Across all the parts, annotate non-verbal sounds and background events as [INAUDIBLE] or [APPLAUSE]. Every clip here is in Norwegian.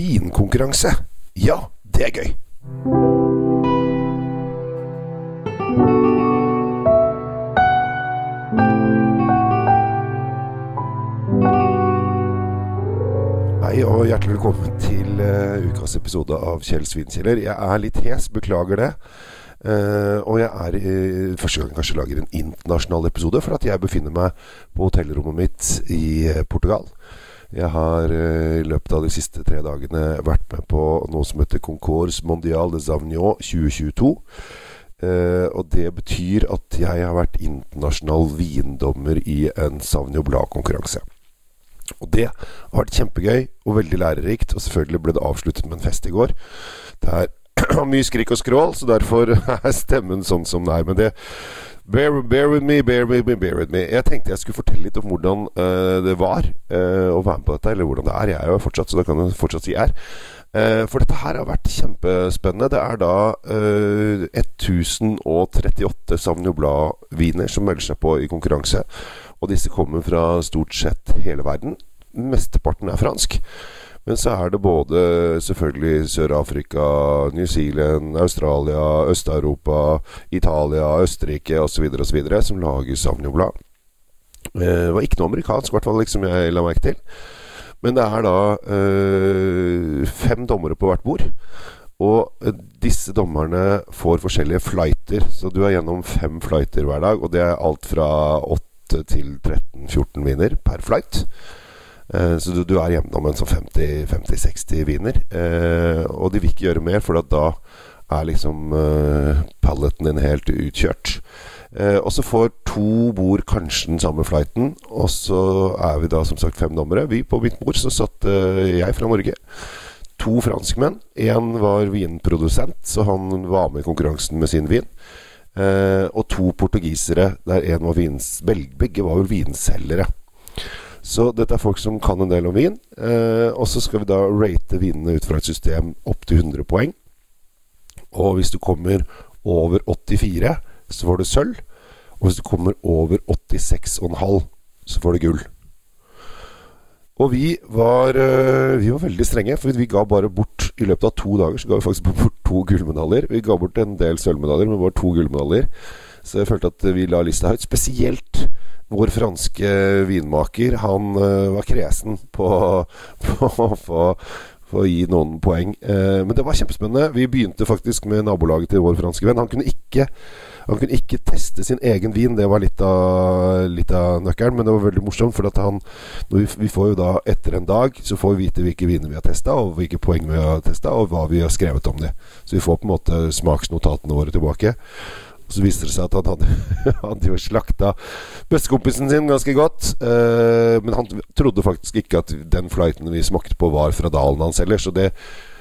vinkonkurranse. Ja, det er gøy. Hei og hjertelig velkommen til uh, ukas episode av Kjell Svinkjeller. Jeg er litt hes, beklager det. Uh, og jeg er uh, første gang kanskje lager en internasjonal episode, for at jeg befinner meg på hotellrommet mitt i Portugal. Jeg har i løpet av de siste tre dagene vært med på noe som heter Concours Mondial de Savignon 2022. og det betyr at jeg har vært internasjonal vindommer i en Savnio Blad-konkurranse. Og det har vært kjempegøy og veldig lærerikt. Og selvfølgelig ble det avsluttet med en fest i går. Det er [CLEARS THROAT] mye skrik og skrål, så derfor [LAUGHS] er stemmen sånn som den er. Men det Bear, bear, with me, bear with me, bear with me. Jeg tenkte jeg skulle fortelle litt om hvordan uh, det var uh, å være med på dette, eller hvordan det er. Jeg er jo fortsatt, så da kan jeg fortsatt si er. Uh, for dette her har vært kjempespennende. Det er da 1038 Savnio Blad-viner som melder seg på i konkurranse. Og disse kommer fra stort sett hele verden. Mesteparten er fransk. Men så er det både selvfølgelig Sør-Afrika, New Zealand, Australia, Øst-Europa, Italia, Østerrike osv. osv. som lager Sauvignon Blad. Eh, det var ikke noe amerikansk, i hvert fall, liksom jeg la merke til. Men det er da øh, fem dommere på hvert bord. Og eh, disse dommerne får forskjellige flighter. Så du er gjennom fem flighter hver dag. Og det er alt fra 8 til 13-14 viner per flight. Eh, så du, du, er gjennom en sånn 50-60 viner. Eh, og de vil ikke gjøre mer, for da er liksom eh, palleten din helt utkjørt. Eh, og så får to bord kanskje den samme flighten, og så er vi da som sagt fem dommere. Vi på mitt bord så satt eh, jeg fra Norge. To franskmenn. Én var vinprodusent, så han var med i konkurransen med sin vin. Eh, og to portugisere, der en var vins, begge var vel vinselgere. Så dette er folk som kan en del om vin. Eh, og så skal vi da rate vinene ut fra et system opp til 100 poeng. Og hvis du kommer over 84, så får du sølv. Og hvis du kommer over 86,5, så får du gull. Og vi var, eh, vi var veldig strenge, for vi ga bare bort I løpet av to dager så ga vi faktisk bort to gullmedaljer. Vi ga bort en del sølvmedaljer, men bare to gullmedaljer. Så jeg følte at vi la lista høyt. Spesielt vår franske vinmaker. Han uh, var kresen på, [LAUGHS] på, på, for å gi noen poeng. Eh, men det var kjempespennende. Vi begynte faktisk med nabolaget til vår franske venn. Han kunne ikke han kunne ikke teste sin egen vin. Det var litt av, litt av nøkkelen, men det var veldig morsomt. For han, vi, vi, får jo da etter en dag Så får vi vite hvilke viner vi har testa, og hvilke poeng vi har testa, og hva vi har skrevet om dem. Så vi får på en måte smaksnotatene våre tilbake. Og så viste det seg at han hadde, [LAUGHS] hadde jo slakta bestekompisen sin ganske godt. Eh, men han trodde faktisk ikke at den flighten vi smakte på, var fra dalen hans heller. Så det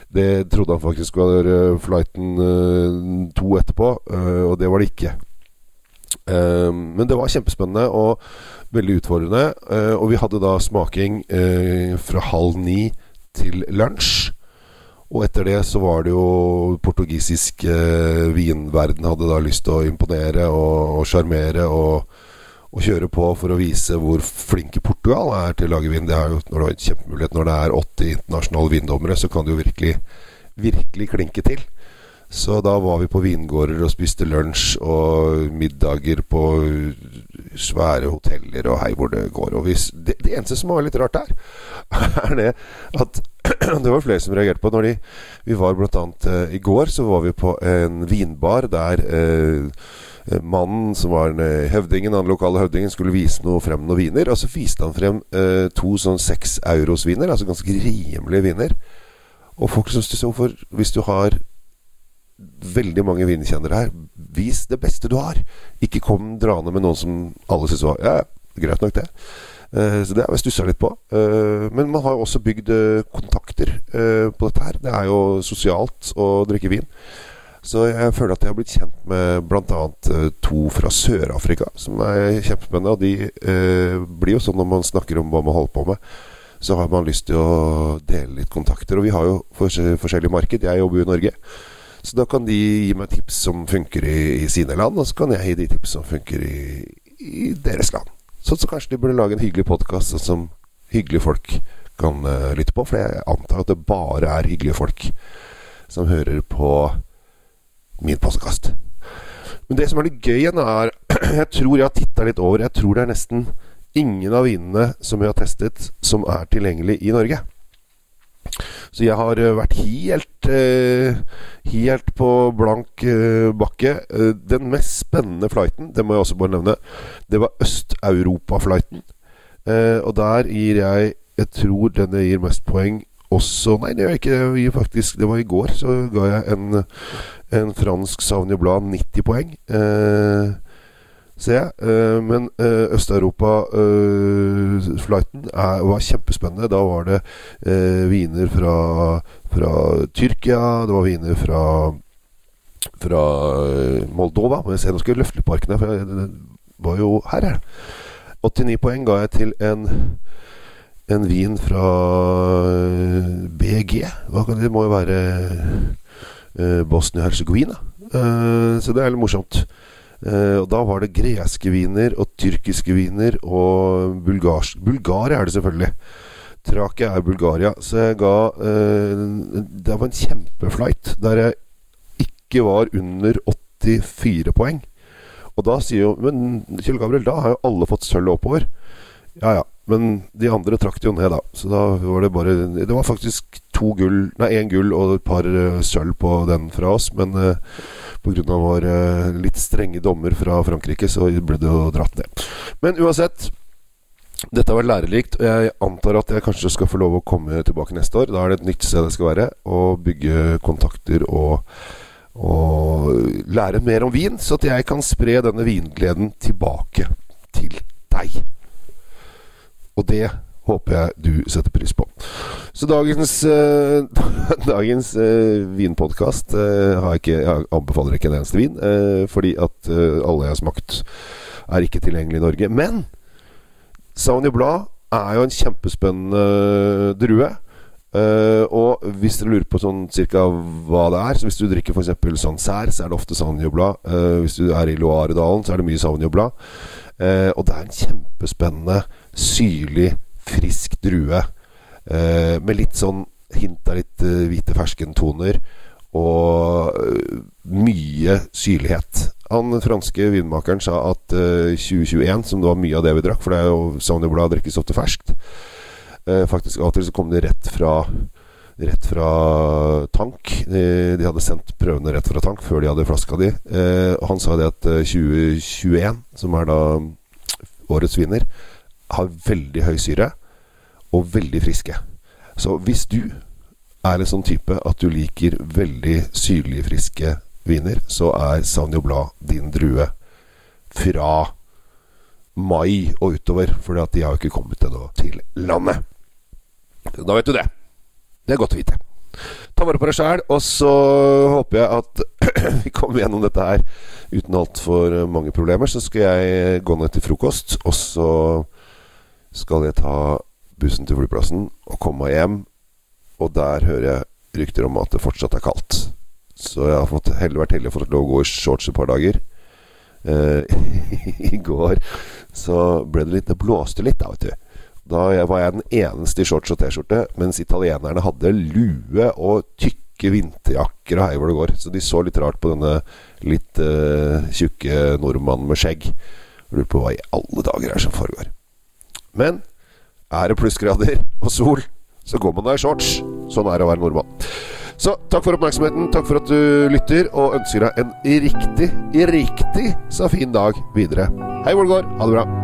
det trodde han faktisk var uh, flighten uh, to etterpå, uh, og det var det ikke. men det var kjempespennende og veldig utfordrende. og vi hadde da smaking fra halv ni til lunsj. Og etter det så var det jo portugisisk vinverden hadde da lyst til å imponere og sjarmere og, og og, kjøre på for å vise hvor flinke Portugal er til å lage vin. Det er jo når du har en kjempemulighet når det er 80 internasjonale vindommere, så kan det jo virkelig, virkelig klinke til. Så da var vi på vingårder og spiste lunsj og middager på svære hoteller og hei hvor det går. Og vi, det, det, eneste som var litt rart der, [LAUGHS] er det at [CLEARS THROAT] det var flere som reagerte på når de, Vi var annet uh, I går så var vi på en vinbar der uh, Eh, mannen som var eh, høvdingen, den lokale høvdingen, skulle vise noe frem noen viner. Og så viste han frem eh, to sånn seks euros-viner, altså ganske rimelige viner. Og folk syntes det så for Hvis du har veldig mange vinkjennere her, vis det beste du har. Ikke kom draende med noen som alle syntes var Ja, greit nok, det. Uh, så det har jeg stussa litt på. Uh, men man har jo også bygd uh, kontakter på dette her. Det er jo sosialt å drikke vin. Så jeg føler at jeg har blitt kjent med bl.a. Eh, to fra Sør-Afrika, som er kjempespennende. Og de eh, blir jo sånn når man snakker om hva man holder på med, så har man lyst til å dele litt kontakter. Og vi har jo forskjellige marked. Jeg jobber jo i Norge. Så da kan de gi meg tips som funker i, i sine land, og så kan jeg gi de tips som funker i, i deres land. Sånn så kanskje de burde lage en hyggelig podkast, sånn som hyggelige folk kan uh, lytte på. For jeg antar at det bare er hyggelige folk som hører på min postkast. Men det som er litt gøy igjen, er [CLEARS THROAT] Jeg tror jeg har titta litt over. Jeg tror det er nesten ingen av vinene som vi har testet, som er tilgjengelig i Norge. Så jeg har eh, vært helt uh, Helt på blank uh, bakke. Den mest spennende flighten, det må jeg også bare nevne, det var Øst-Europa-flighten. og der gir jeg Jeg tror denne gir mest poeng også Nei, det gjør jeg ikke. Faktisk, det var i går, så ga jeg en, en fransk Sauvignon Blad 90 poeng. Eh, ser jeg. Uh, men uh, Øst-Europa-flighten uh, var kjempespennende. Da var det viner fra, fra, Tyrkia, det var viner fra, fra Moldova. Men se, nå skal jeg løfte parken her, for jeg, var jo her, jeg. 89 poeng ga jeg til en en vin fra BG. Det må jo være Bosnia-Hercegovina. så det er litt morsomt. Uh, og Da var det greske viner og tyrkiske viner og bulgarsk Bulgaria er det selvfølgelig. Trakia er Bulgaria. Så jeg ga uh, Det var en kjempeflight der jeg ikke var under 84 poeng. Og da sier jo Men Kjell Gabriel, da har jo alle fått sølv oppover. Ja ja. Men de andre trakk det jo ned, da. Så da var det bare Det var faktisk to gull Nei, én gull og et par uh, sølv på den fra oss. Men eh, Pga. vår eh, litt strenge dommer fra Frankrike, så ble det jo dratt ned. Men uansett. Dette har vært lærerikt, og jeg antar at jeg kanskje skal få lov å komme tilbake neste år. Da er det et nytt sted jeg skal være, og bygge kontakter og, og lære mer om vin, så at jeg kan spre denne vingleden tilbake til deg. Og det håper jeg du setter pris på. Så dagens, eh, [LAUGHS] dagens eh, vinpodkast eh, jeg anbefaler ikke en eneste vin, uh, fordi at alle jeg har smakt, er ikke tilgjengelig i Norge. Men Sauvignon Blad er jo en kjempespennende drue. Uh, og hvis dere lurer på sånn cirka hva det er Så Hvis du drikker f.eks. Sancerre, så er det ofte Sauvignon Blad. Uh, hvis du er i Loire-dalen, så er det mye Sauvignon Blad. Uh, og det er en kjempespennende, syrlig frisk drue. Eh, med litt sånn hint av litt uh, hvite ferskentoner. Og uh, mye syrlighet. Han franske vinmakeren sa at uh, 2021, som det var mye av det vi drakk, for det er jo Sauvignon Blad drikkes ofte ferskt Faktisk av og til så kom det rett fra Rett fra tank. De, de, hadde sendt prøvene rett fra tank før de hadde flaska di. han sa det at 2021, som er da årets vinner, har veldig høy syre og veldig friske. Så hvis du er en sånn type at du liker veldig syrlige, friske viner, så er Sauvignon Blad din drue fra mai og utover. For de har jo ikke kommet ennå til landet. Da vet du det. Det er godt å vite. Ta vare på deg sjæl, og så håper jeg at [CLEARS THROAT] vi kommer gjennom dette her uten altfor mange problemer. Så skal jeg gå ned til frokost, og så skal jeg ta bussen til flyplassen og komme meg hjem. Og der hører jeg rykter om at det fortsatt er kaldt. Så jeg har fått, heller vært heldig og fått lov å gå i shorts et par dager. Eh, [LAUGHS] I går så ble det litt Det blåste litt, da, vet du. Da var jeg den eneste i shorts og T-skjorte, mens italienerne hadde lue og tykke vinterjakker og hei hvor det går. Så de så litt rart på denne litt uh, tjukke nordmannen med skjegg. Lurer på hva i alle dager er som foregår. Men er det plussgrader og sol, så går man da i shorts. Sånn er det å være nordmann. Så takk for oppmerksomheten, takk for at du lytter, og ønsker deg en riktig, riktig så fin dag videre. Hei går. Ha det bra.